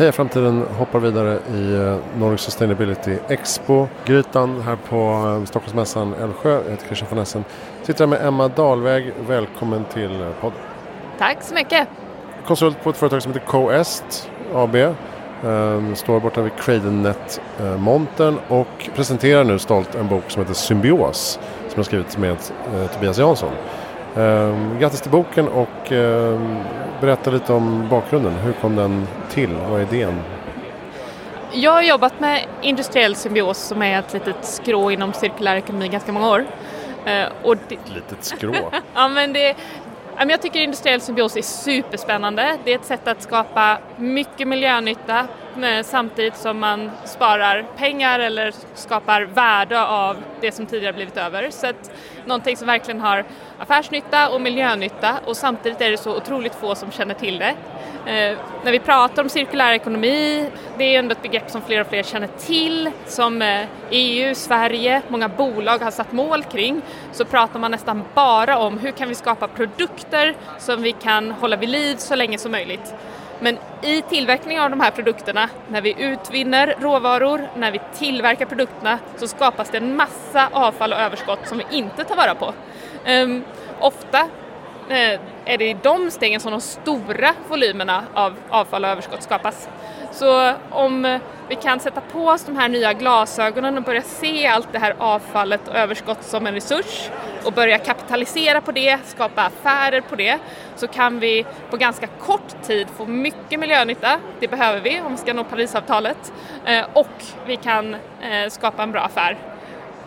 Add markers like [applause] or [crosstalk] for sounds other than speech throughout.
Heja Framtiden hoppar vidare i eh, Nordic Sustainability Expo. Grytan här på eh, Stockholmsmässan Älvsjö. Jag heter Christian von Essen. Sitter här med Emma Dahlväg. Välkommen till eh, podden. Tack så mycket. Konsult på ett företag som heter Coest AB. Um, står borta vid Cradennet-montern och presenterar nu stolt en bok som heter Symbios som har skrivits med Tobias Jansson. Um, grattis till boken och um, berätta lite om bakgrunden. Hur kom den till? Vad är idén? Jag har jobbat med industriell symbios som är ett litet skrå inom cirkulär ekonomi ganska många år. Uh, och det... Ett litet skrå? [laughs] ja, men det, jag tycker industriell symbios är superspännande. Det är ett sätt att skapa mycket miljönytta samtidigt som man sparar pengar eller skapar värde av det som tidigare blivit över. Så att någonting som verkligen har affärsnytta och miljönytta och samtidigt är det så otroligt få som känner till det. Eh, när vi pratar om cirkulär ekonomi, det är ändå ett begrepp som fler och fler känner till, som eh, EU, Sverige, många bolag har satt mål kring, så pratar man nästan bara om hur kan vi skapa produkter som vi kan hålla vid liv så länge som möjligt. Men i tillverkningen av de här produkterna, när vi utvinner råvaror, när vi tillverkar produkterna, så skapas det en massa avfall och överskott som vi inte tar vara på. Um, ofta eh, är det i de stegen som de stora volymerna av avfall och överskott skapas. Så om vi kan sätta på oss de här nya glasögonen och börja se allt det här avfallet och överskott som en resurs och börja kapitalisera på det, skapa affärer på det, så kan vi på ganska kort tid få mycket miljönytta, det behöver vi om vi ska nå Parisavtalet, eh, och vi kan eh, skapa en bra affär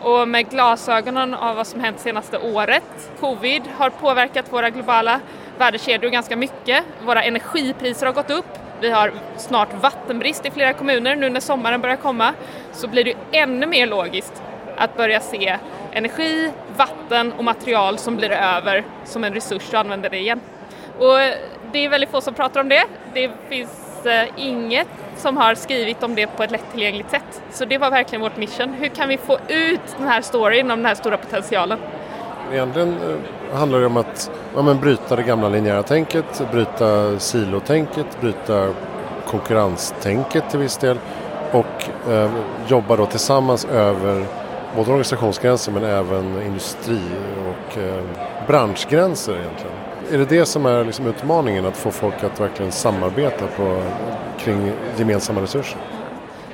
och med glasögonen av vad som hänt senaste året. Covid har påverkat våra globala värdekedjor ganska mycket. Våra energipriser har gått upp. Vi har snart vattenbrist i flera kommuner nu när sommaren börjar komma. Så blir det ännu mer logiskt att börja se energi, vatten och material som blir över som en resurs och använda det igen. Och det är väldigt få som pratar om det. Det finns eh, inget som har skrivit om det på ett lättillgängligt sätt. Så det var verkligen vårt mission. Hur kan vi få ut den här storyn om den här stora potentialen? Egentligen eh, handlar det om att ja, men bryta det gamla linjära tänket, bryta silotänket, bryta konkurrenstänket till viss del och eh, jobba då tillsammans över både organisationsgränser men även industri och eh, branschgränser egentligen. Är det det som är liksom utmaningen, att få folk att verkligen samarbeta på, kring gemensamma resurser?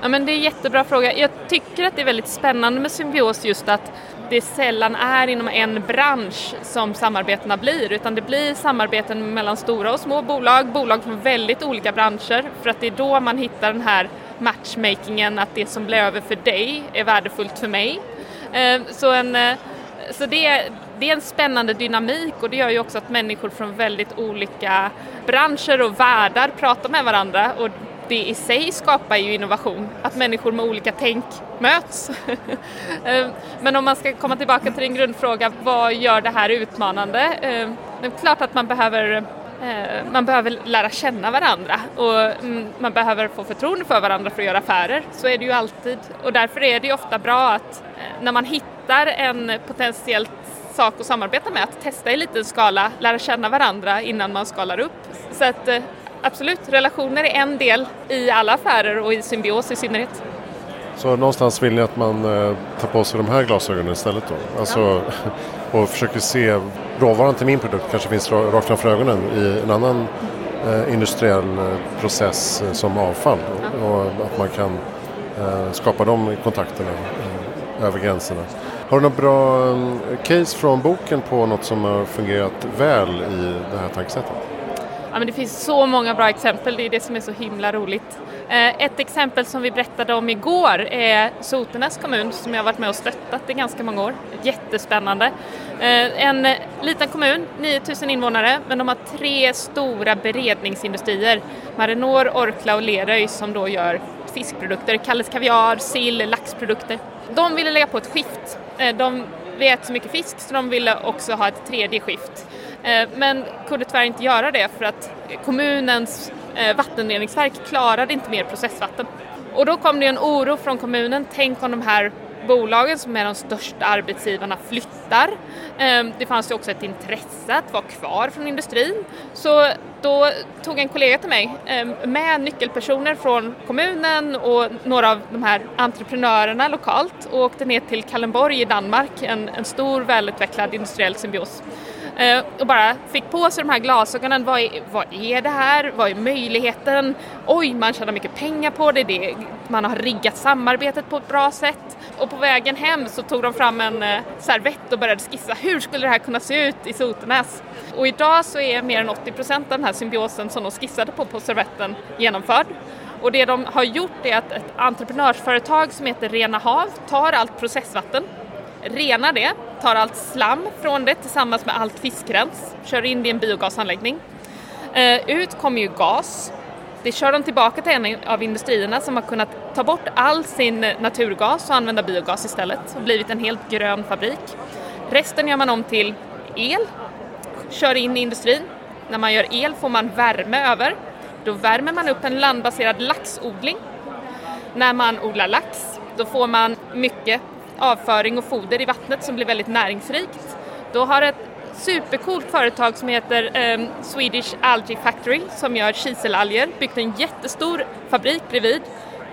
Ja, men det är en jättebra fråga. Jag tycker att det är väldigt spännande med symbios just att det sällan är inom en bransch som samarbetena blir utan det blir samarbeten mellan stora och små bolag, bolag från väldigt olika branscher för att det är då man hittar den här matchmakingen att det som blir över för dig är värdefullt för mig. Ehm, så, en, eh, så det, det är en spännande dynamik och det gör ju också att människor från väldigt olika branscher och världar pratar med varandra och det i sig skapar ju innovation, att människor med olika tänk möts. [laughs] Ehm, men om man ska komma tillbaka till din grundfråga, vad gör det här utmanande? Ehm, det är klart att man behöver eh, man behöver lära känna varandra och mm, man behöver få förtroende för varandra för att göra affärer. Så är det ju alltid och därför är det ju ofta bra att eh, när man hittar en potentiellt sak att samarbeta med, att testa i liten skala, lära känna varandra innan man skalar upp. Så att eh, absolut, relationer är en del i alla affärer och i symbios i synnerhet. Så någonstans vill ni att man eh, tar på sig de här glasögonen istället då? Alltså, ja. och försöker se råvaran till min produkt kanske finns rakt framför ögonen i en annan eh, industriell eh, process som avfall. Ja. Och att man kan skapa de kontakterna över gränserna. Har du något bra case från boken på något som har fungerat väl i det här tankesättet? Ja, men det finns så många bra exempel, det är det som är så himla roligt. Eh, ett exempel som vi berättade om igår är Sotenäs kommun som jag har varit med och stöttat i ganska många år. Jättespännande. Eh, en liten kommun, 9000 invånare, men de har tre stora beredningsindustrier. Marinor, Orkla och Leröy som då gör fiskprodukter, Kalles Kaviar, sill, laxprodukter. De ville lägga på ett skift. Eh, de, vi äter så mycket fisk så de ville också ha ett tredje skift. Eh, men kunde tyvärr inte göra det för att kommunens eh, vattenreningsverk klarade inte mer processvatten. Och då kom det en oro från kommunen, tänk om de här bolagen som är de största arbetsgivarna flyttar. Ehm, det fanns ju också ett intresse att vara kvar från industrin. Så då tog en kollega till mig ehm, med nyckelpersoner från kommunen och några av de här entreprenörerna lokalt och åkte ner till Kallenborg i Danmark, en, en stor välutvecklad industriell symbios. Eh, och bara fick på sig de här glasögonen. Vad är, vad är det här? Vad är möjligheten? Oj, man tjänar mycket pengar på det. det. Man har riggat samarbetet på ett bra sätt. Och på vägen hem så tog de fram en eh, servett och började skissa. Hur skulle det här kunna se ut i Sotenäs? Och idag så är mer än 80 procent av den här symbiosen som de skissade på på servetten genomförd. Och det de har gjort är att ett entreprenörsföretag som heter Rena Hav tar allt processvatten, renar det, tar allt slam från det tillsammans med allt fiskrens, kör in det i en biogasanläggning. Eh, ut kommer ju gas. Det kör de tillbaka till en av industrierna som har kunnat ta bort all sin naturgas och använda biogas istället och blivit en helt grön fabrik. Resten gör man om till el, kör in i industrin. När man gör el får man värme över. Då värmer man upp en landbaserad laxodling. När man odlar lax, då får man mycket avföring och foder i vattnet som blir väldigt näringsrikt. Då har ett supercoolt företag som heter um, Swedish Algae Factory som gör kiselalger byggt en jättestor fabrik bredvid,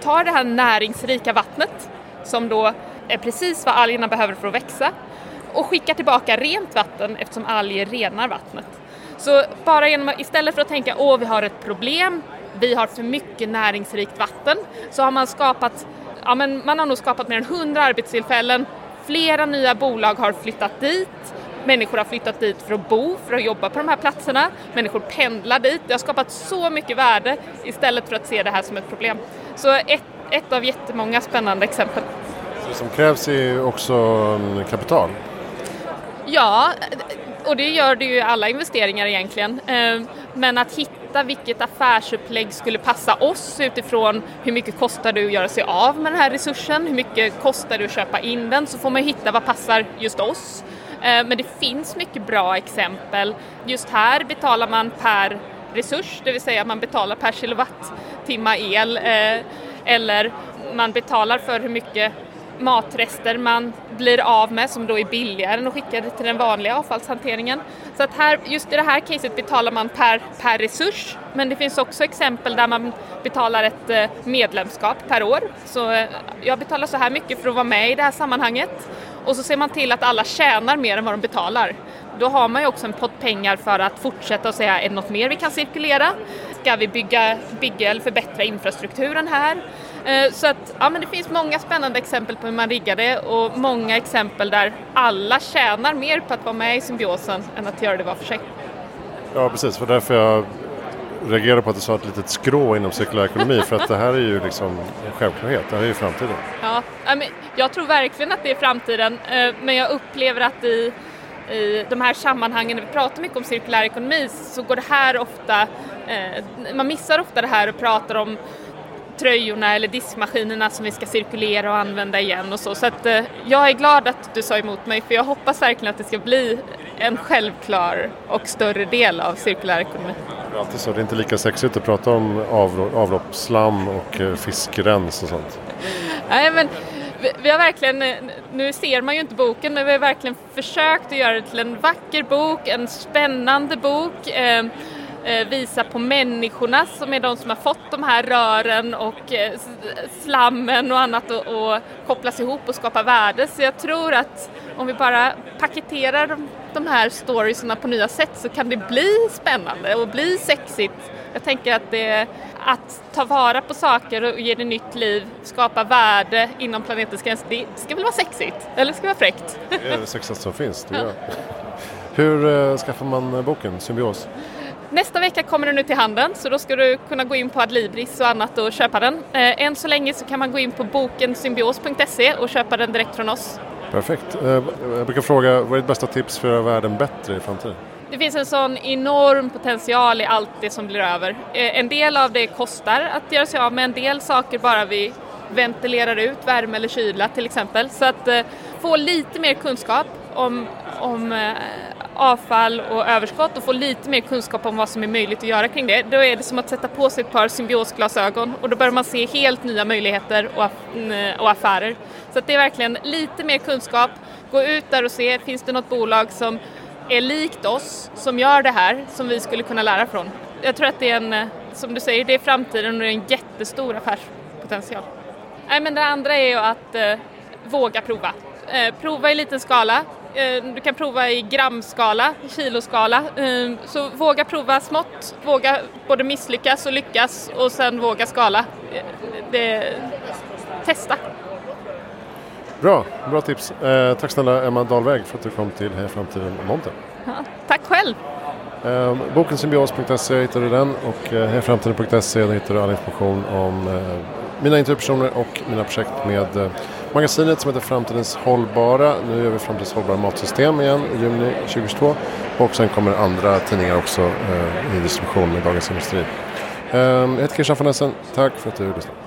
tar det här näringsrika vattnet som då är precis vad algerna behöver för att växa och skickar tillbaka rent vatten eftersom alger renar vattnet. Så bara genom, istället för att tänka åh vi har ett problem, vi har för mycket näringsrikt vatten, så har man skapat ja, men man har nog skapat mer än 100 arbetstillfällen, flera nya bolag har flyttat dit, människor har flyttat dit för att bo, för att jobba på de här platserna, människor pendlar dit, det har skapat så mycket värde istället för att se det här som ett problem. Så ett, ett av jättemånga spännande exempel. Det som krävs är också mm, kapital. Ja, och det gör det ju alla investeringar egentligen. Eh, men att hitta vilket affärsupplägg skulle passa oss utifrån hur mycket kostar det att göra sig av med den här resursen, hur mycket kostar det att köpa in den, så får man hitta vad passar just oss. Eh, men det finns mycket bra exempel. Just här betalar man per resurs, det vill säga man betalar per kilowattimme el eh, eller man betalar för hur mycket matrester man blir av med som då är billigare än att skicka det till den vanliga avfallshanteringen. Så att här, just i det här caset betalar man per, per resurs men det finns också exempel där man betalar ett eh, medlemskap per år. Så eh, jag betalar så här mycket för att vara med i det här sammanhanget och så ser man till att alla tjänar mer än vad de betalar. Då har man ju också en pott pengar för att fortsätta och säga är det något mer vi kan cirkulera? Ska vi bygga, bygga eller förbättra infrastrukturen här? Eh, så att, ja men det finns många spännande exempel på hur man riggar det och många exempel där alla tjänar mer på att vara med i symbiosen än att göra det var för sig. Ja precis, för därför jag reagerar på att du sa ett litet skrå inom cirkulär ekonomi för att det här är ju liksom en självklarhet, det här är ju framtiden. Ja, jag tror verkligen att det är framtiden eh, men jag upplever att i, i de här sammanhangen när vi pratar mycket om cirkulär ekonomi så går det här ofta, eh, man missar ofta det här och pratar om tröjorna eller diskmaskinerna som vi ska cirkulera och använda igen och så. Så att, eh, jag är glad att du sa emot mig för jag hoppas verkligen att det ska bli en självklar och större del av cirkulär ekonomi. Det är alltid så, det är inte lika sexigt att prata om avloppsslam och eh, fiskrens och sånt. Nej men vi, har verkligen, eh, nu ser man ju inte boken, men vi har verkligen försökt att göra det till en vacker bok, en spännande bok. Eh, visa på människorna som är de som har fått de här rören och eh, slammen och annat och, och kopplas ihop och skapa värde. Så jag tror att om vi bara paketerar de, de här storiesarna på nya sätt så kan det bli spännande och bli sexigt. Jag tänker att det att ta vara på saker och ge det nytt liv, skapa värde inom planetens gränser, det ska väl vara sexigt? Eller ska det vara fräckt? Det är det sexigaste som finns, det ja. [laughs] Hur uh, skaffar man boken Symbios? Nästa vecka kommer den ut till handeln så då ska du kunna gå in på Adlibris och annat och köpa den. Eh, än så länge så kan man gå in på bokensymbios.se och köpa den direkt från oss. Perfekt. Eh, jag brukar fråga, vad är ditt bästa tips för att göra världen bättre i framtiden? Det finns en sån enorm potential i allt det som blir över. Eh, en del av det kostar att göra sig av med, en del saker bara vi ventilerar ut, värme eller kyla till exempel. Så att få lite mer kunskap om, om avfall och överskott och få lite mer kunskap om vad som är möjligt att göra kring det, då är det som att sätta på sig ett par symbiosglasögon och då börjar man se helt nya möjligheter och, och affärer. Så det är verkligen lite mer kunskap, gå ut där och se, finns det något bolag som är likt oss, som gör det här, som vi skulle kunna lära från? jag tror att det är en, eh, som du säger, det är framtiden och det är en jättestor affärspotential. Nej, men det andra är ju att eh, våga prova. Eh, prova i liten skala. Eh, du kan prova i gramskala, kiloskala. Eh, så våga prova smått, våga både misslyckas och lyckas och sen våga skala. Eh, det, testa. Bra, bra tips. Eh, tack snälla Emma Dahlväg för att du kom till Heja Framtiden Monter. Ja, tack själv! Eh, boken symbios.se hittar du den och eh, hejaframtiden.se där hittar du all information om eh, mina intervjupersoner och mina projekt med magasinet som heter Framtidens hållbara. Nu gör vi Framtidens hållbara matsystem igen i juni 2022 och sen kommer andra tidningar också eh, i distribution med Dagens Industri. Eh, jag heter Christian von Essen. Tack för att du lyssnade.